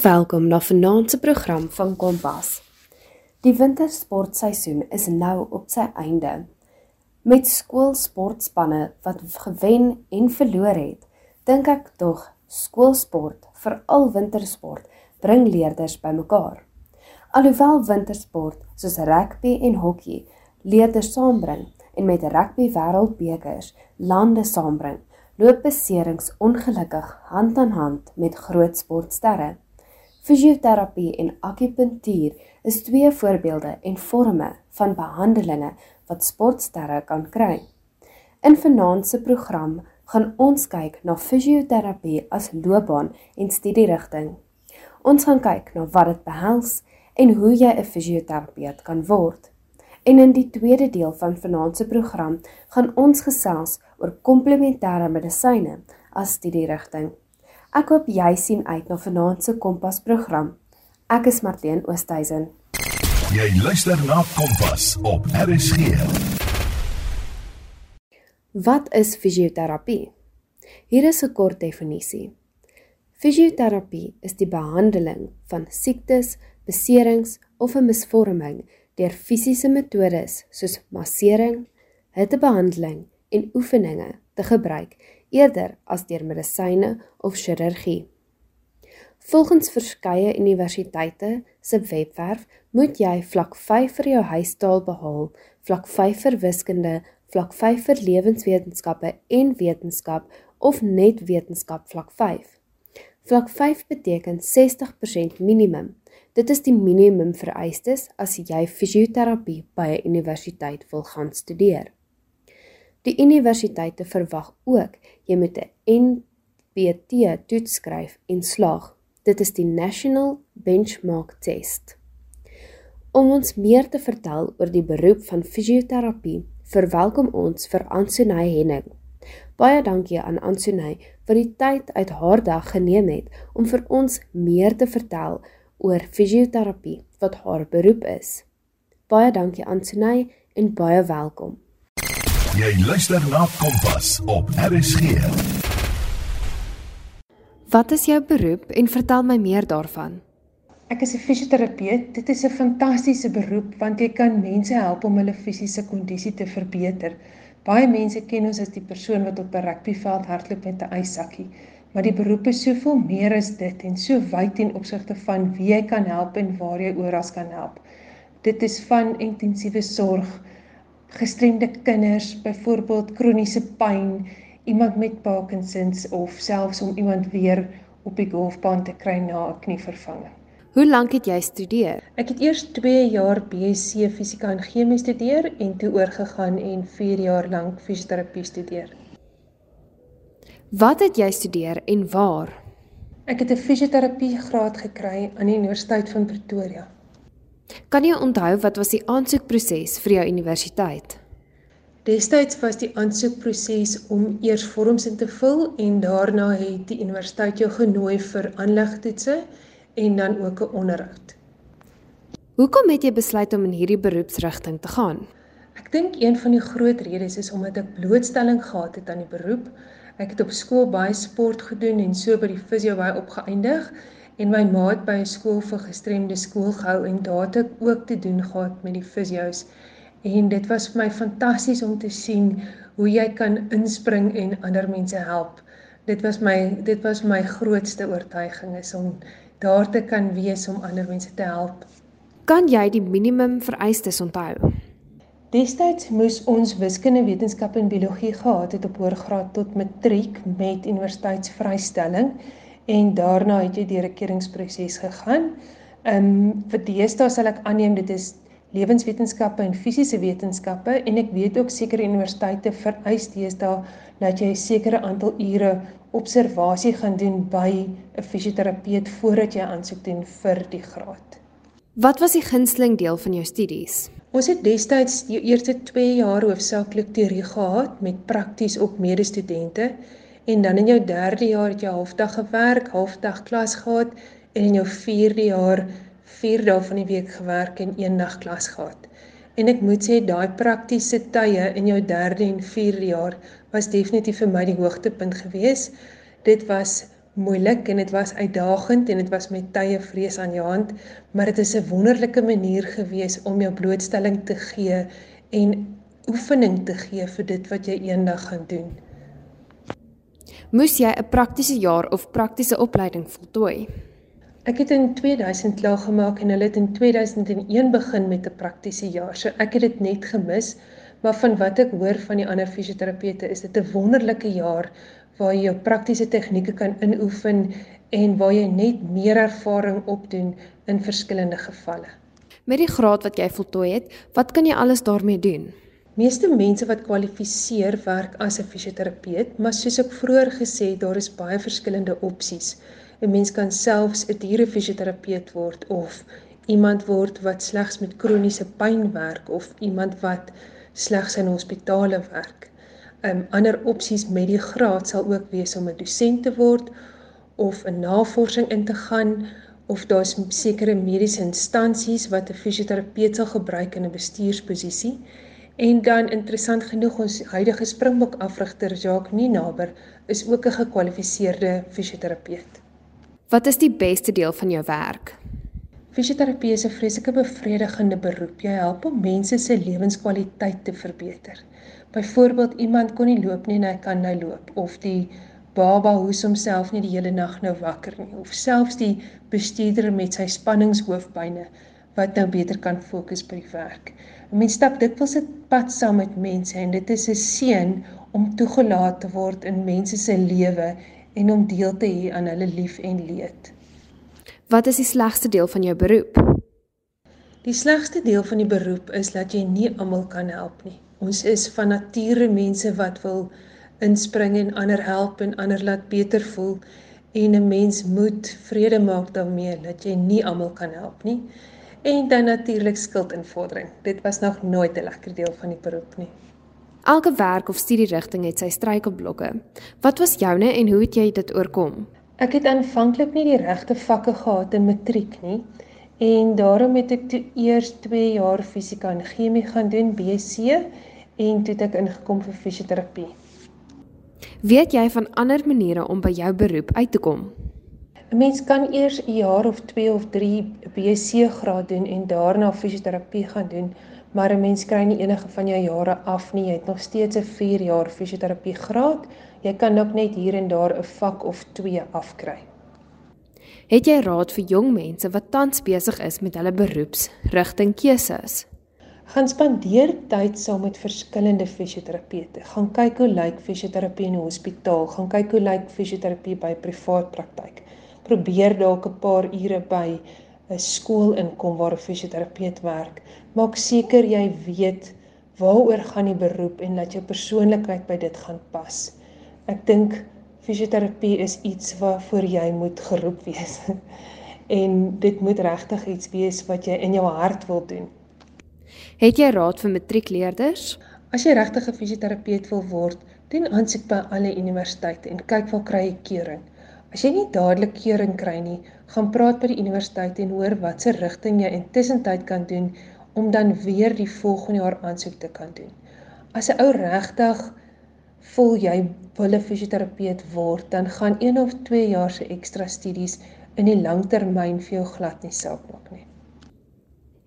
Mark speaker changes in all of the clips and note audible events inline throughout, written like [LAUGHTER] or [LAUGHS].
Speaker 1: welkom na vanaand se program van Kompas. Die wintersportseisoen is nou op sy einde. Met skoolsportspanne wat gewen en verloor het, dink ek tog skoolsport, veral wintersport, bring leerders bymekaar. Alhoewel wintersport soos rugby en hokkie leerders saambring en met rugby wêreldbekers lande saambring, loop beserings ongelukkig hand aan hand met groot sportsterre. Fisioterapie en akupunktuur is twee voorbeelde en forme van behandelinge wat sportsterre kan kry. In vanaand se program gaan ons kyk na fisioterapie as loopbaan en studierigting. Ons gaan kyk na wat dit behels en hoe jy 'n fisioterapeut kan word. En in die tweede deel van vanaand se program gaan ons gesels oor komplementêre medisyne as studierigting. Ek hoop jy sien uit na vanaand se Kompas program. Ek is Marlene Oosthuizen.
Speaker 2: Jy luister na Kompas op RSG.
Speaker 1: Wat is fisioterapie? Hier is 'n kort definisie. Fisioterapie is die behandeling van siektes, beserings of 'n misvorming deur fisiese metodes soos massering, hittebehandeling en oefeninge te gebruik eerder as deur medisyne of chirurgie. Volgens verskeie universiteite se webwerf moet jy vlak 5 vir jou huistaal behaal, vlak 5 vir wiskunde, vlak 5 vir lewenswetenskappe en wetenskap of net wetenskap vlak 5. Vlak 5 beteken 60% minimum. Dit is die minimum vereistes as jy fisioterapie by 'n universiteit wil gaan studeer. Die universiteite verwag ook jy moet 'n NBT toets skryf en slaag. Dit is die National Benchmark Test. Om ons meer te vertel oor die beroep van fisioterapie, verwelkom ons vir Ansonay Henning. Baie dankie aan Ansonay vir die tyd uit haar dag geneem het om vir ons meer te vertel oor fisioterapie wat haar beroep is. Baie dankie Ansonay en baie welkom.
Speaker 2: Jy luister na Kompas op RSG.
Speaker 1: Wat is jou beroep en vertel my meer daarvan?
Speaker 3: Ek is 'n fisioterapeut. Dit is 'n fantastiese beroep want jy kan mense help om hulle fisiese kondisie te verbeter. Baie mense ken ons as die persoon wat op 'n rugbyveld hardloop met 'n ysakkie, maar die beroep is soveel meer as dit en so wyd ten opsigte van wie jy kan help en waar jy oral kan help. Dit is van intensiewe sorg gestremde kinders, byvoorbeeld kroniese pyn, iemand met Parkinsons of selfs om iemand weer op die golfbaan te kry na 'n knievervanging.
Speaker 1: Hoe lank het jy studeer?
Speaker 3: Ek het eers 2 jaar BSc Fisika en Chemie studeer en toe oorgegaan en 4 jaar lank fisioterapie studeer.
Speaker 1: Wat het jy studeer en waar?
Speaker 3: Ek het 'n fisioterapie graad gekry aan die Universiteit van Pretoria.
Speaker 1: Kan jy onthou wat was die aansoekproses vir jou universiteit?
Speaker 3: Destyds was die aansoekproses om eers vorms in te vul en daarna het die universiteit jou genooi vir aanlegtoetse en dan ook 'n onderhoud.
Speaker 1: Hoekom het jy besluit om in hierdie beroepsrigting te gaan?
Speaker 3: Ek dink een van die groot redes is omdat ek blootstelling gehad het aan die beroep. Ek het op skool baie sport gedoen en so by die fisio baie opgeëindig en my maat by 'n skool vir gestremde skool gehou en daar het ek ook te doen gehad met die fisios en dit was vir my fantasties om te sien hoe jy kan inspring en ander mense help. Dit was my dit was my grootste oortuiging is om daar te kan wees om ander mense te help.
Speaker 1: Kan jy die minimum vereistes onthou?
Speaker 3: Destyds moes ons wiskunde, wetenskap en biologie gehad het op hoërgraad tot matriek met universiteitsvrystelling en daarna het jy deur 'n keringproses gegaan. Ehm um, vir deesdae sal ek aanneem dit is lewenswetenskappe en fisiese wetenskappe en ek weet ook sekere universiteite vereis deesdae dat jy 'n sekere aantal ure observasie gaan doen by 'n fisioterapeut voordat jy aansoek doen vir die graad.
Speaker 1: Wat was die gunsteling deel van jou studies?
Speaker 3: Ons het destyds die eerste 2 jaar hoofsaaklik teorie gehad met prakties op medestudente en dan in jou 3de jaar het jy halfdag gewerk, halfdag klas gehad en in jou 4de jaar 4 dae van die week gewerk en een dag klas gehad. En ek moet sê daai praktiese tye in jou 3de en 4de jaar was definitief vir my die hoogtepunt geweest. Dit was moeilik en dit was uitdagend en dit was met tye vrees aan jou hand, maar dit is 'n wonderlike manier gewees om jou blootstelling te gee en oefening te gee vir dit wat jy eendag gaan doen.
Speaker 1: Moes jy 'n praktiese jaar of praktiese opleiding voltooi?
Speaker 3: Ek het in 2000 klaar gemaak en hulle het in 2001 begin met 'n praktiese jaar. So ek het dit net gemis, maar van wat ek hoor van die ander fisioterapeute is dit 'n wonderlike jaar waar jy jou praktiese tegnieke kan inoefen en waar jy net meer ervaring opdoen in verskillende gevalle.
Speaker 1: Met die graad wat jy voltooi het, wat kan jy alles daarmee doen?
Speaker 3: Meeste mense wat kwalifiseer werk as 'n fisioterapeut, maar soos ek vroeër gesê daar is baie verskillende opsies. 'n Mens kan selfs 'n dierefisioterapeut word of iemand word wat slegs met kroniese pyn werk of iemand wat slegs in hospitale werk. Um ander opsies met die graad sal ook wees om 'n dosent te word of 'n navorsing in te gaan of daar's sekere mediese instansies wat 'n fisioterapeut sal gebruik in 'n bestuursposisie. En dan interessant genoeg ons huidige Springbok afrigter Jacques Ninaber is ook 'n gekwalifiseerde fisioterapeut.
Speaker 1: Wat is die beste deel van jou werk?
Speaker 3: Fisioterapie is 'n vreeslike bevredigende beroep. Jy help om mense se lewenskwaliteit te verbeter. Byvoorbeeld iemand kon nie loop nie en hy kan nou loop of die baba hoes homself nie die hele nag nou wakker nie of selfs die bestuurder met sy spanningshoofpynne wat nou beter kan fokus by die werk. 'n Mens stap dikwels 'n pad saam met mense en dit is 'n seën om toegelaat te word in mense se lewe en om deel te hê aan hulle lief en leed.
Speaker 1: Wat is die slegste deel van jou beroep?
Speaker 3: Die slegste deel van die beroep is dat jy nie almal kan help nie. Ons is van nature mense wat wil inspring en ander help en ander laat beter voel en 'n mens moet vrede maak daarmee dat jy nie almal kan help nie. En dan natuurlik skuldinvordering. Dit was nog nooit 'n lekker deel van die beroep nie.
Speaker 1: Elke werk of studierigting het sy struikelblokke. Wat was joune en hoe het jy dit oorkom?
Speaker 3: Ek het aanvanklik nie die regte vakke gehad in matriek nie en daarom het ek toe eers 2 jaar fisika en chemie gaan doen BSc en toe het ek ingekom vir fisioterapie.
Speaker 1: Weet jy van ander maniere om by jou beroep uit te kom?
Speaker 3: 'n Mens kan eers 'n jaar of 2 of 3 BSc graad doen en daarna fisioterapie gaan doen, maar 'n mens kry nie enige van jou jare af nie. Jy het nog steeds 'n 4 jaar fisioterapie graad. Jy kan ook net hier en daar 'n vak of 2 afkry.
Speaker 1: Het jy raad vir jong mense wat tans besig is met hulle beroepsrigtingkeuses?
Speaker 3: gaan spandeer tyd saam met verskillende fisioterapeute. Gaan kyk hoe lyk fisioterapie in 'n hospitaal, gaan kyk hoe lyk fisioterapie by privaat praktyk. Probeer dalk 'n paar ure by 'n skool inkom waar 'n fisioterapeut werk. Maak seker jy weet waaroor gaan die beroep en dat jou persoonlikheid by dit gaan pas. Ek dink fisioterapie is iets waarvoor jy moet geroep wees. [LAUGHS] en dit moet regtig iets wees wat jy in jou hart wil doen.
Speaker 1: Het jy raad vir matriekleerders?
Speaker 3: As jy regtig 'n fisioterapeut wil word, doen aansoek by alle universiteite en kyk waar kry jy keuring. As jy nie dadelik keuring kry nie, gaan praat by die universiteit en hoor watter rigting jy intussen tyd kan doen om dan weer die volgende jaar aansoek te kan doen. As 'n ou regtig voel jy wil 'n fisioterapeut word, dan gaan 1 of 2 jaar se ekstra studies in die langtermyn vir jou glad nie saak maak nie.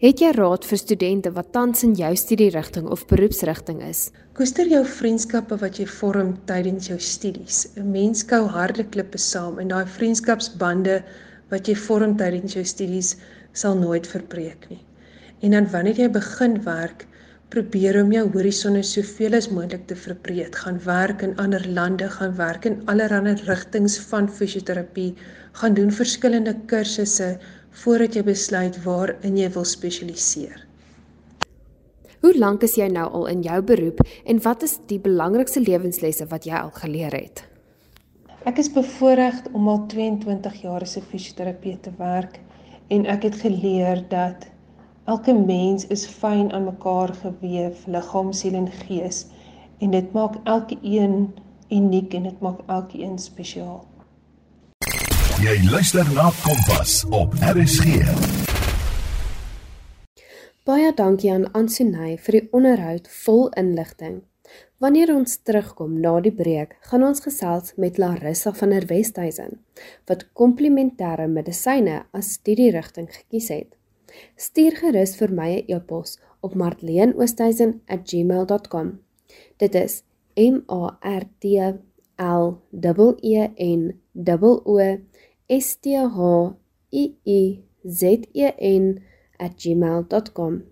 Speaker 1: Het jy raad vir studente wat tans in jou studierigting of beroepsrigting is?
Speaker 3: Koester jou vriendskappe wat jy vorm tydens jou studies. 'n Mens kou harde klippe saam en daai vriendskapsbande wat jy vorm tydens jou studies sal nooit verbreek nie. En dan wanneer jy begin werk, probeer om jou horisonne soveel as moontlik te verbreek. Gaan werk in ander lande, gaan werk in allerlei rigtings van fisioterapie, gaan doen verskillende kursusse voordat jy besluit waarin jy wil spesialiseer.
Speaker 1: Hoe lank is jy nou al in jou beroep en wat is die belangrikste lewenslesse wat jy al geleer het?
Speaker 3: Ek is bevoorreg om al 22 jaar as 'n fisioterapeut te werk en ek het geleer dat elke mens is fyn aan mekaar gewewe, liggaam, siel en gees en dit maak elke een uniek en dit maak elke een spesiaal.
Speaker 2: Jy luister na Kompas op RSG.
Speaker 1: Baie dankie aan Ansunay vir die onderhoud vol inligting. Wanneer ons terugkom na die breek, gaan ons gesels met Larissa van der Westhuizen wat komplementêre medisyne as studierigting gekies het. Stuur gerus vir my 'n e-pos op marleenoosthuizen@gmail.com. Dit is M A R T L E E N O S T H I I Z E N@gmail.com.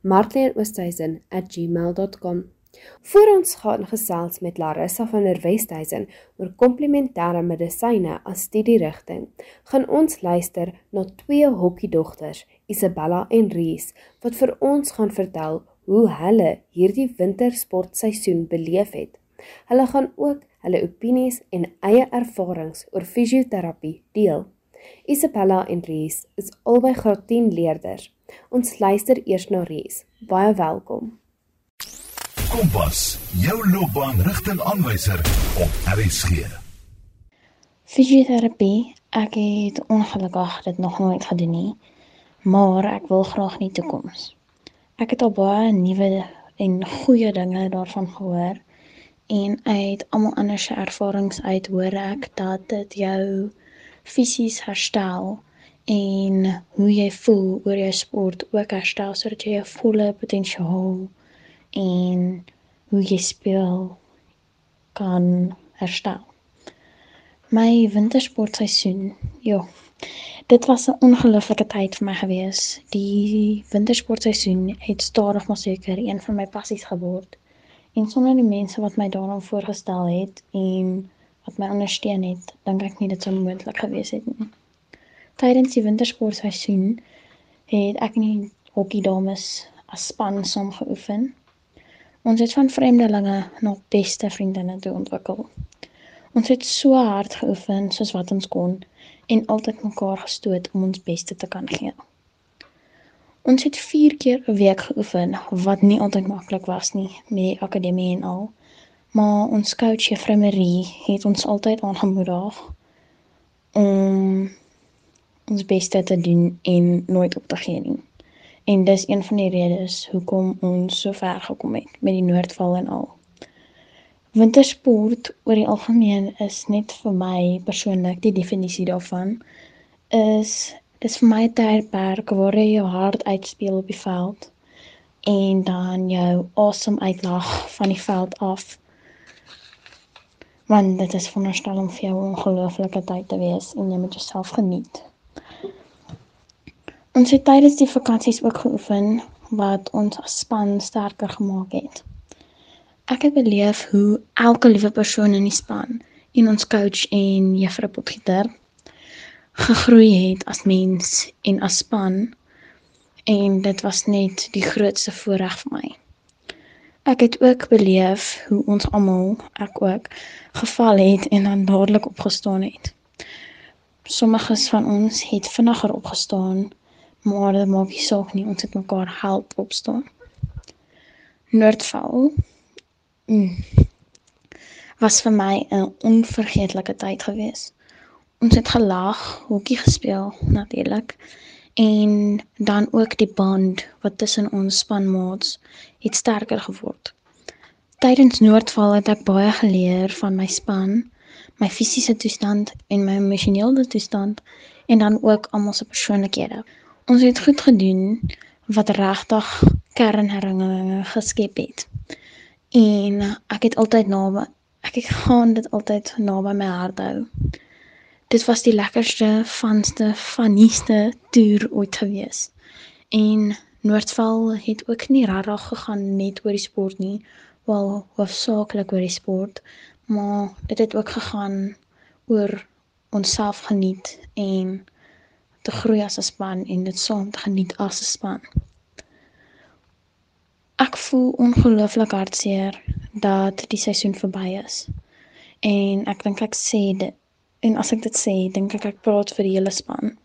Speaker 1: marleenoosthuizen@gmail.com. Voor ons gaan gesels met Larissa van der Westhuizen oor komplementêre medisyne as studierigting, gaan ons luister na twee hokkiedogters, Isabella en Reese, wat vir ons gaan vertel hoe hulle hierdie wintersportseisoen beleef het. Hulle gaan ook hulle opinies en eie ervarings oor fisioterapie deel. Isabella en Reese is albei graad 10 leerders. Ons luister eers na Reese. Baie welkom.
Speaker 2: Kompas, jou loopbaanrigtingaanwyser op RSG.
Speaker 4: Fisioterapie, ek het ongelukkig dit nog nooit gedoen nie, maar ek wil graag in die toekoms. Ek het al baie nuwe en goeie dinge daarvan gehoor en uit almal anders se ervarings uit hoor ek dat dit jou fisies herstel en hoe jy voel oor jou sport ook herstel sodat jy jou volle potensiaal en hoe jy speel kan herstel. My wintersportseisoen, ja. Dit was 'n ongelooflike tyd vir my gewees. Die wintersportseisoen het stadig maar seker een van my passies geword. En sonder die mense wat my daaraan voorgestel het en wat my ondersteun het, dink ek nie dit sou moontlik gewees het nie. Tydens die wintersportseisoen het ek in die hokkie dames as span saam geoefen. Ons het van vreemdelinge na beste vriendinne toe ontwikkel. Ons het so hard geoefen soos wat ons kon en altyd mekaar gestoot om ons beste te kan gee. Ons het 4 keer 'n week geoefen wat nie altyd maklik was nie met die akademie en al. Maar ons coach Juffrou Marie het ons altyd aangemoedig om ons beste te doen en nooit op te gee nie. En dis een van die redes hoekom ons so ver gekom het met die Noordval en al. Wintersport oor die algemeen is net vir my persoonlik die definisie daarvan is dis vir my 'n tydperk waar jy jou hart uitspeel op die veld en dan jou asem uitlaag van die veld af want dit is veronderstel om vir jou 'n ongelooflike tyd te wees en jy moet jouself geniet. Ons het tydens die vakansies ook geoefen wat ons as span sterker gemaak het. Ek het beleef hoe elke liewe persoon in die span en ons coach en juffrou Potgieter gegroei het as mens en as span en dit was net die grootste voorreg vir my. Ek het ook beleef hoe ons almal, ek ook, geval het en dan dadelik opgestaan het. Sommiges van ons het vinniger opgestaan, maar dit maak nie saak nie, ons het mekaar help opstaan. Noordval mm, was vir my 'n onvergeetlike tyd gewees. Ons het gelag, hokkie gespeel natuurlik en dan ook die band wat tussen ons spanmaats het sterker geword. Tydens Noordval het ek baie geleer van my span, my fisiese toestand en my emosionele toestand en dan ook almal se persoonlikhede. Ons het goed gedoen wat regtig kernherinneringe geskep het. En ek het altyd naby ek het gaan dit altyd naby my hart hou dit was die lekkerste, vanste, funnieste toer ooit gewees. En Noordval het ook nie regtig gegaan net oor die sport nie, wel hoofsaaklik oor die sport, maar dit het ook gegaan oor onsself geniet en te groei as 'n span en dit saam te geniet as 'n span. Ek voel ongelooflik hartseer dat die seisoen verby is. En ek dink ek sê dit En as ek dit sê, dink ek ek praat vir die hele span.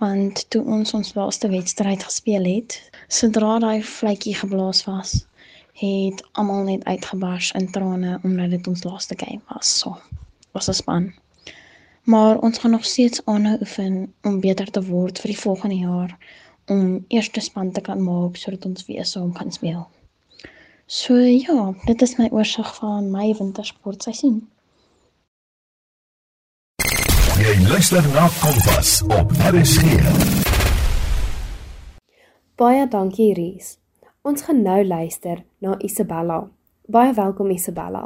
Speaker 4: Want toe ons ons laaste wedstryd gespeel het, sodra daai vletjie geblaas was, het almal net uitgebars in trane omdat dit ons laaste game was. So, was 'n span. Maar ons gaan nog steeds aanhou oefen om beter te word vir die volgende jaar om eerste span te kan maak sodat ons weer saam kan speel. So ja, dit is my oorsig van my wintersportseisoen.
Speaker 2: Jy luister na Kompas op RSG.
Speaker 1: Baie dankie Ries. Ons gaan nou luister na Isabella. Baie welkom Isabella.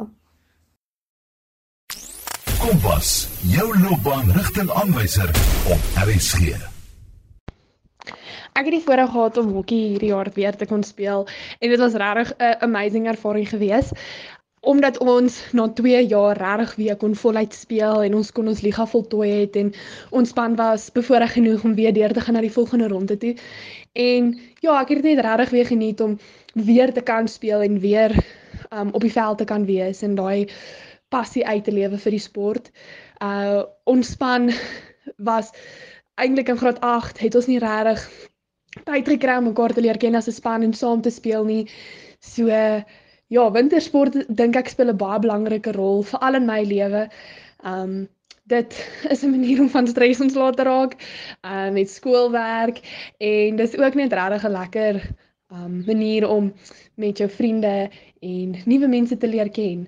Speaker 2: Kompas, jou loopbaanrigtingaanwyser op RSG.
Speaker 5: Ek het die voorreg gehad om hokkie hierdie jaar weer te kon speel en dit was regtig 'n amazing ervaring geweest omdat ons na 2 jaar regtig weer kon voluit speel en ons kon ons liga voltooi het en ons span was bevoorreg genoeg om weer deur te gaan na die volgende ronde toe. En ja, ek het net regtig weer geniet om weer te kan speel en weer um, op die veld te kan wees en daai passie uit te lewe vir die sport. Uh ons span was eintlik in graad 8 het ons nie regtig tyd gekry om mekaar te leer ken as 'n span en saam te speel nie. So ja, wintersport dink ek speel 'n baie belangrike rol veral in my lewe. Um dit is 'n manier om van stres ontslae te raak, uh met skoolwerk en dis ook net regtig 'n lekker um manier om met jou vriende en nuwe mense te leer ken.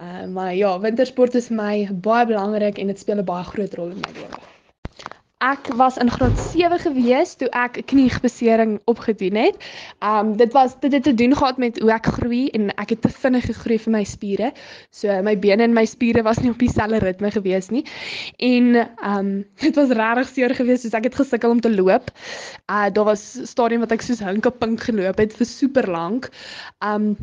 Speaker 5: Uh maar ja, wintersport is vir my baie belangrik en dit speel 'n baie groot rol in my lewe. Ek was in graad 7 gewees toe ek 'n kniebesering opgedoen het. Um dit was dit het te doen gehad met hoe ek groei en ek het te vinnig gegroei vir my spiere. So my bene en my spiere was nie op dieselfde ritme gewees nie. En um dit was regtig seer geweest soos ek het gesukkel om te loop. Uh daar was stadium wat ek soos hinkepink geloop het vir super lank. Um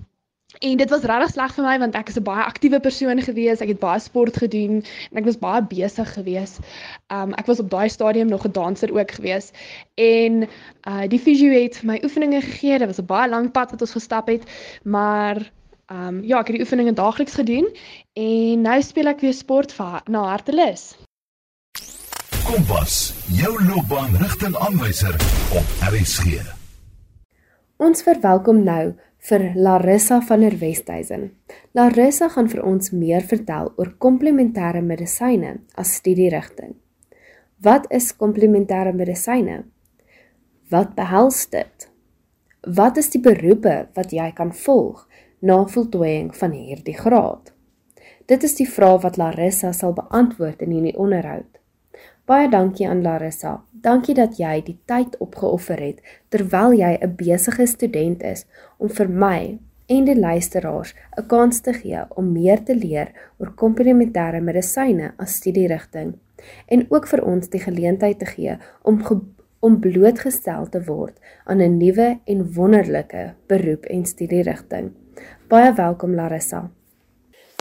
Speaker 5: En dit was regtig sleg vir my want ek is 'n baie aktiewe persoon gewees. Ek het baie sport gedoen en ek was baie besig gewees. Um ek was op daai stadium nog 'n danser ook gewees. En uh die fisio het my oefeninge gegee. Dit was 'n baie lang pad wat ons gestap het, maar um ja, ek het die oefeninge daagliks gedoen en nou speel ek weer sport vir na hartelus.
Speaker 2: Kompas, jou loopbaanrigtingaanwyser op RSG.
Speaker 1: Ons verwelkom nou vir Larissa van der Westhuizen. Larissa gaan vir ons meer vertel oor komplementêre medisyne as studierigting. Wat is komplementêre medisyne? Wat behels dit? Wat is die beroepe wat jy kan volg na voltooiing van hierdie graad? Dit is die vrae wat Larissa sal beantwoord in hierdie onderhoud. Baie dankie aan Larissa. Dankie dat jy die tyd opgeoffer het terwyl jy 'n besige student is om vir my en die luisteraars 'n kans te gee om meer te leer oor komplementêre medisyne as studierigting en ook vir ons die geleentheid te gee om om blootgestel te word aan 'n nuwe en wonderlike beroep en studierigting. Baie welkom Larissa.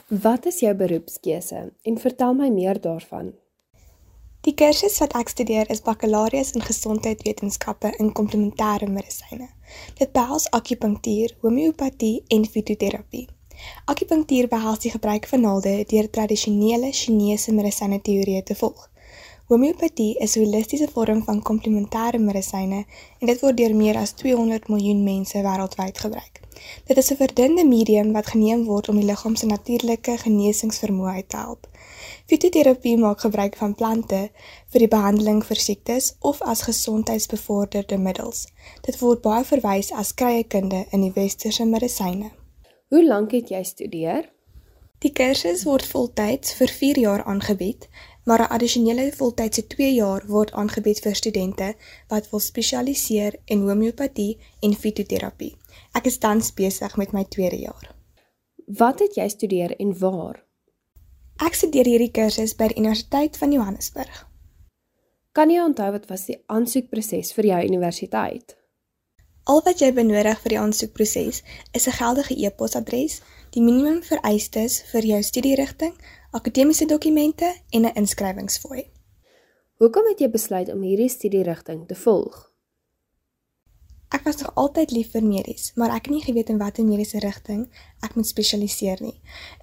Speaker 1: Wat is jou beroepskeuse en vertel my meer daarvan?
Speaker 6: Die kursus wat ek studeer is Bakalaureus in Gesondheidwetenskappe in Komplementêre Medisyne. Dit behels akupunktuur, homeopatie en fitoterapie. Akupunktuur behels die gebruik van naalde deur tradisionele Chinese medisyne teorieë te volg. Homeopatie is 'n holistiese vorm van komplementêre medisyne en dit word deur meer as 200 miljoen mense wêreldwyd gebruik. Dit is 'n verdunde medium wat geneem word om die liggaam se natuurlike genesingsvermoë uit te help. Fitoterapie maak gebruik van plante vir die behandeling vir siektes of as gesondheidsbevorderde middels. Dit word baie verwys as kryekunde in die westerse medisyne.
Speaker 1: Hoe lank het jy studeer?
Speaker 6: Die kursus word voltyds vir 4 jaar aangebied, maar 'n addisionele voltydse 2 jaar word aangebied vir studente wat wil spesialiseer in homeopatie en fitoterapie. Ek is tans besig met my tweede jaar.
Speaker 1: Wat het jy studeer en waar?
Speaker 6: Ek studeer hierdie kursus by die Universiteit van Johannesburg.
Speaker 1: Kan jy onthou wat was die aansoekproses vir jou universiteit?
Speaker 6: Al wat jy benodig vir die aansoekproses is 'n geldige e-posadres, die minimum vereistes vir jou studierigting, akademiese dokumente en 'n inskrywingsfooi.
Speaker 1: Hoekom het jy besluit om hierdie studierigting te volg?
Speaker 6: Ek was nog altyd lief vir medies, maar ek het nie geweet in watter mediese rigting ek moet spesialiseer nie.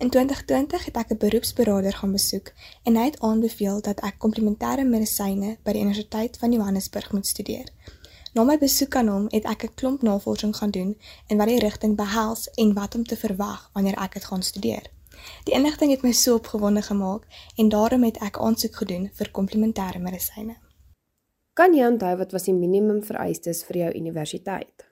Speaker 6: In 2020 het ek 'n beroepsberader gaan besoek en hy het aanbeveel dat ek komplementêre medisyne by die Universiteit van Johannesburg moet studeer. Na my besoek aan hom het ek 'n klomp navorsing gaan doen en wat die rigting behels en wat om te verwag wanneer ek dit gaan studeer. Die inligting het my so opgewonde gemaak en daarom het ek aansoek gedoen vir komplementêre medisyne.
Speaker 1: Kan jy onthou wat was die minimum vereistes vir jou universiteit?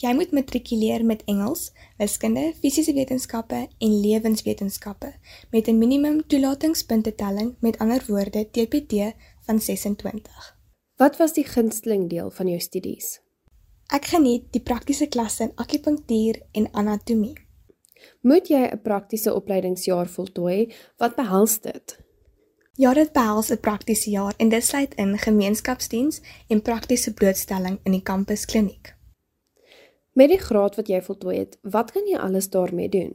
Speaker 6: Jy moet matrikuleer met Engels, wiskunde, fisiese wetenskappe en lewenswetenskappe met 'n minimum toelatingspunte telling, met ander woorde TPT van 26.
Speaker 1: Wat was die gunsteling deel van jou studies?
Speaker 6: Ek geniet die praktiese klasse in akupunktuur en anatomie.
Speaker 1: Moet jy 'n praktiese opleidingsjaar voltooi? Wat behels dit?
Speaker 6: Ja, dit behels 'n praktiese jaar en dit sluit in gemeenskapsdiens en praktiese blootstelling in die kampuskliniek.
Speaker 1: Met die graad wat jy voltooi het, wat kan jy alles daarmee doen?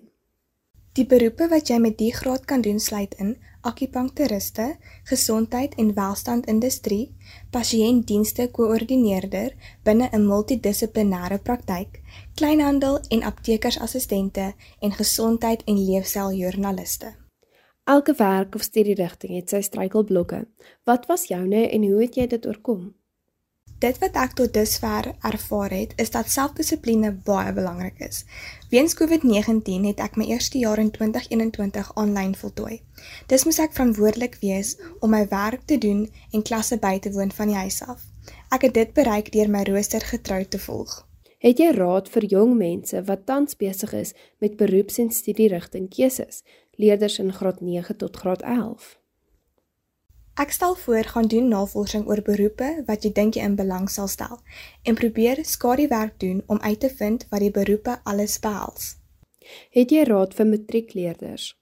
Speaker 6: Die beroepe wat jy met die graad kan doen sluit in akupunkturiste, gesondheid en welstand industrie, pasiëntdienste koördineerder binne 'n multidissiplinêre praktyk, kleinhandel en aptekersassistente en gesondheid en leefstyljoernaliste.
Speaker 1: Elke werk of studierigting het sy struikelblokke. Wat was joune en hoe het jy dit oorkom?
Speaker 6: Dit wat ek tot dusver ervaar het, is dat selfdissipline baie belangrik is. Weens COVID-19 het ek my eerste jaar in 2021 aanlyn voltooi. Dis moes ek verantwoordelik wees om my werk te doen en klasse by te woon van die huis af. Ek het dit bereik deur my rooster getrou te volg.
Speaker 1: Het jy raad vir jong mense wat tans besig is met beroeps- en studierigting keuses? Leerders in graad 9 tot graad 11.
Speaker 6: Ek stel voor gaan doen navorsing oor beroepe wat jy dink jy in belang sal stel en probeer skadu-werk doen om uit te vind wat die beroepe alles behels.
Speaker 1: Het jy raad vir matriekleerders?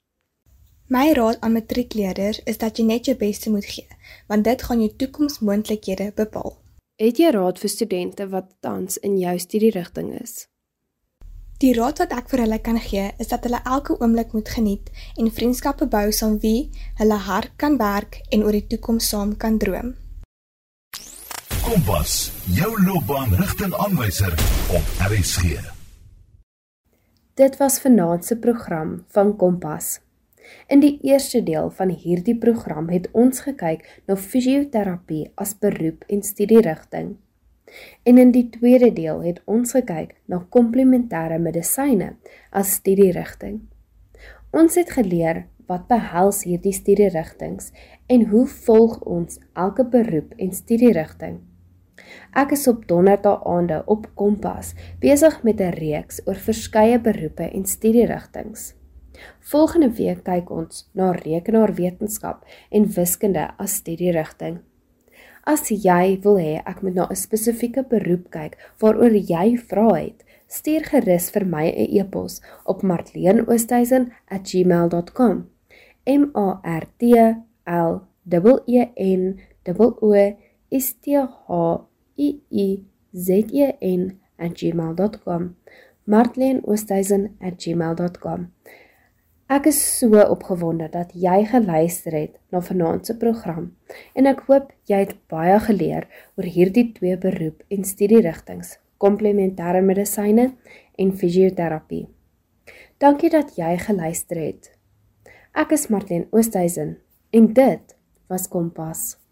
Speaker 6: My raad aan matriekleerders is dat jy net jou beste moet gee, want dit gaan jou toekomsmoontlikhede bepaal.
Speaker 1: Het jy raad vir studente wat tans in jou studierigting is?
Speaker 6: Die raad wat ek vir hulle kan gee, is dat hulle elke oomblik moet geniet en vriendskappe bou saam wie hulle hard kan werk en oor die toekoms saam kan droom.
Speaker 2: Kompas, jou loopbaanrigtingaanwyser op RSG.
Speaker 1: Dit was vanaand se program van Kompas. In die eerste deel van hierdie program het ons gekyk na fisioterapie as beroep en studierigting. En in die tweede deel het ons gekyk na komplementêre medisyne as studierigting. Ons het geleer wat behels hierdie studierigtings en hoe volg ons elke beroep en studierigting. Ek is op donderdae aande op Kompas besig met 'n reeks oor verskeie beroepe en studierigtings. Volgende week kyk ons na rekenaarwetenskap en wiskunde as studierigting. As jy wil hê ek moet na 'n spesifieke beroep kyk waaroor jy vra het, stuur gerus vir my 'n e-pos op martleenoosthuizen@gmail.com. M A R T L E N O S T H I I Z E N@gmail.com. martleenoosthuizen@gmail.com. Ek is so opgewonde dat jy geluister het na vanaand se program en ek hoop jy het baie geleer oor hierdie twee beroep en studierigtings, komplementêre medisyne en fisioterapie. Dankie dat jy geluister het. Ek is Martin Oosthuizen en dit was Kompas.